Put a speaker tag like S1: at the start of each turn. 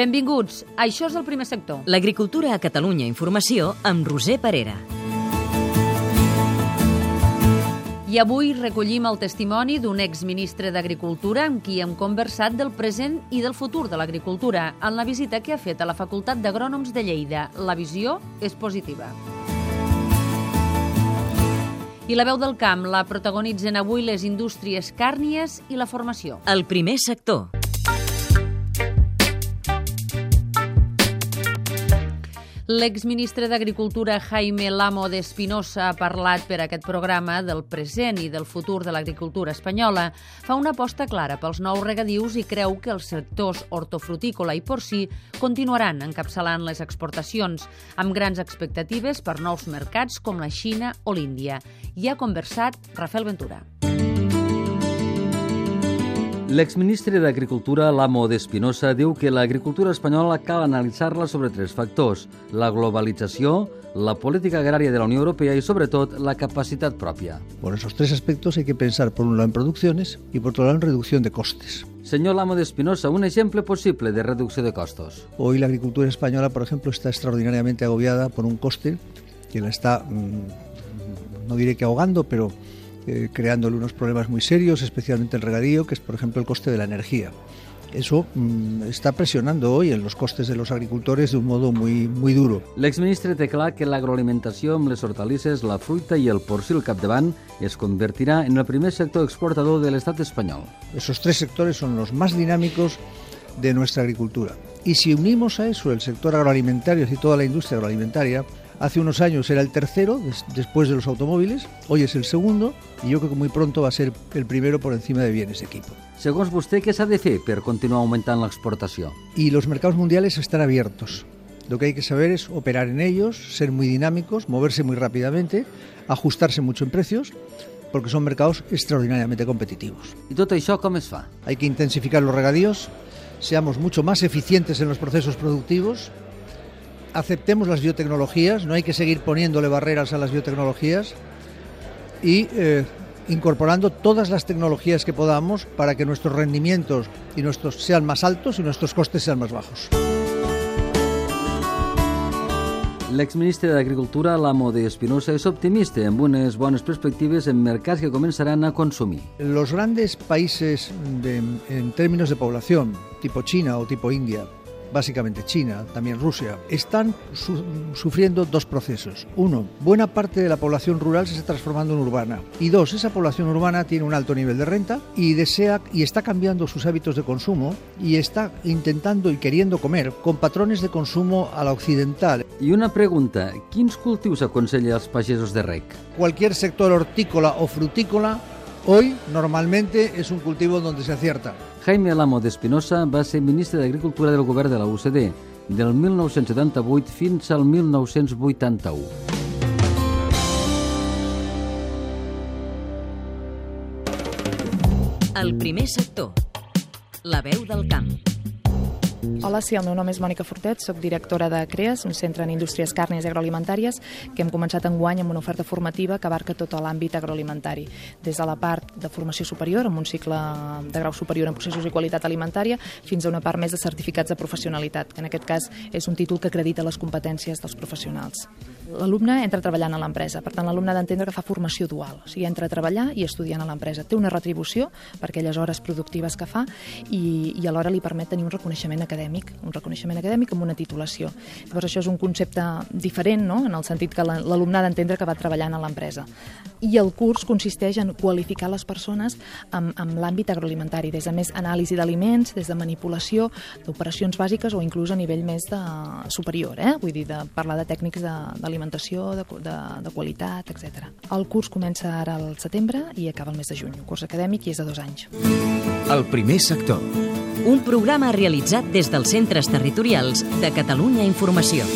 S1: Benvinguts, això és el primer sector.
S2: L'agricultura a Catalunya Informació amb Roser Parera.
S1: I avui recollim el testimoni d'un exministre d'Agricultura amb qui hem conversat del present i del futur de l'agricultura en la visita que ha fet a la Facultat d'Agrònoms de Lleida. La visió és positiva. I la veu del camp la protagonitzen avui les indústries càrnies i la formació.
S2: El primer sector.
S1: L'exministre d'Agricultura Jaime Lamo d'Espinosa ha parlat per aquest programa del present i del futur de l'agricultura espanyola. Fa una aposta clara pels nous regadius i creu que els sectors hortofrutícola i porcí continuaran encapçalant les exportacions, amb grans expectatives per nous mercats com la Xina o l'Índia. I ha conversat Rafael Ventura.
S3: L'exministre d'Agricultura, Lamo d'Espinosa, diu que l'agricultura espanyola cal analitzar-la sobre tres factors, la globalització, la política agrària de la Unió Europea y, sobre todo, la capacidad propia.
S4: Por esos tres aspectos hay que pensar, por un lado, en producciones y, por otro lado, en reducción de costes.
S3: Señor Lamo de Espinosa, un ejemplo posible de reducción de costos.
S4: Hoy la agricultura española, por ejemplo, está extraordinariamente agobiada por un coste que la está, mmm, no diré que ahogando, pero eh, creándole unos problemas muy serios, especialmente el regadío, que es por ejemplo el coste de la energía. Eso mmm, está presionando hoy en los costes de los agricultores de un modo muy, muy duro.
S3: L'exministre té clar que l'agroalimentació amb les hortalisses, la fruita i el porcí al capdavant es convertirà en el primer sector exportador de l'estat espanyol.
S4: Esos tres sectores son los más dinámicos de nuestra agricultura. Y si unimos a eso el sector agroalimentario y toda la industria agroalimentaria, Hace unos años era el tercero, des después de los automóviles, hoy es el segundo y yo creo que muy pronto va a ser el primero por encima de bienes de equipo.
S3: Segons vostè, què s'ha de fer per continuar augmentant l'exportació?
S4: Y los mercados mundiales están abiertos. Lo que hay que saber es operar en ellos, ser muy dinámicos, moverse muy rápidamente, ajustarse mucho en precios, porque son mercados extraordinariamente competitivos.
S3: ¿Y tot això com es fa?
S4: Hay que intensificar los regadíos, seamos mucho más eficientes en los procesos productivos, aceptemos las biotecnologías, no hay que seguir poniéndole barreras a las biotecnologías y eh, incorporando todas las tecnologías que podamos para que nuestros rendimientos y nuestros sean más altos y nuestros costes sean más bajos.
S3: L'exministre d'Agricultura, l'amo de Espinosa, és optimista amb unes bones perspectives en mercats que començaran a consumir.
S4: Los grandes países de, en términos de población, tipo China o tipo India, básicamente China, también Rusia, están su sufriendo dos procesos. Uno, buena parte de la población rural se está transformando en urbana. Y dos, esa población urbana tiene un alto nivel de renta y desea y está cambiando sus hábitos de consumo y está intentando y queriendo comer con patrones de consumo a la occidental.
S3: I una pregunta, quins cultius aconsella als pagesos de rec?
S4: Cualquier sector hortícola o frutícola hoy normalmente es un cultivo donde se acierta.
S3: Jaime Lamo d'Espinosa va ser ministre d'Agricultura del govern de la UCD del 1978 fins al 1981.
S2: El primer sector. La veu del camp.
S5: Hola, sí, el meu nom és Mònica Fortet, sóc directora de CREAS, un centre en indústries càrnies i agroalimentàries, que hem començat en guany amb una oferta formativa que abarca tot l'àmbit agroalimentari, des de la part de formació superior, amb un cicle de grau superior en processos i qualitat alimentària, fins a una part més de certificats de professionalitat, que en aquest cas és un títol que acredita les competències dels professionals. L'alumne entra treballant a l'empresa, per tant l'alumne ha d'entendre que fa formació dual, o sigui, entra a treballar i estudiant a l'empresa. Té una retribució per aquelles hores productives que fa i, i alhora li permet tenir un reconeixement acadèmic, un reconeixement acadèmic amb una titulació. Llavors això és un concepte diferent, no?, en el sentit que l'alumne ha d'entendre que va treballant a l'empresa. I el curs consisteix en qualificar les persones amb, amb l'àmbit agroalimentari, des de més anàlisi d'aliments, des de manipulació, d'operacions bàsiques o inclús a nivell més de superior, eh? vull dir, de parlar de tècnics d'alimentació d'alimentació, de, de, de qualitat, etc. El curs comença ara al setembre i acaba el mes de juny. Un curs acadèmic i és de dos anys.
S6: El primer sector.
S2: Un programa realitzat des dels centres territorials de Catalunya Informació.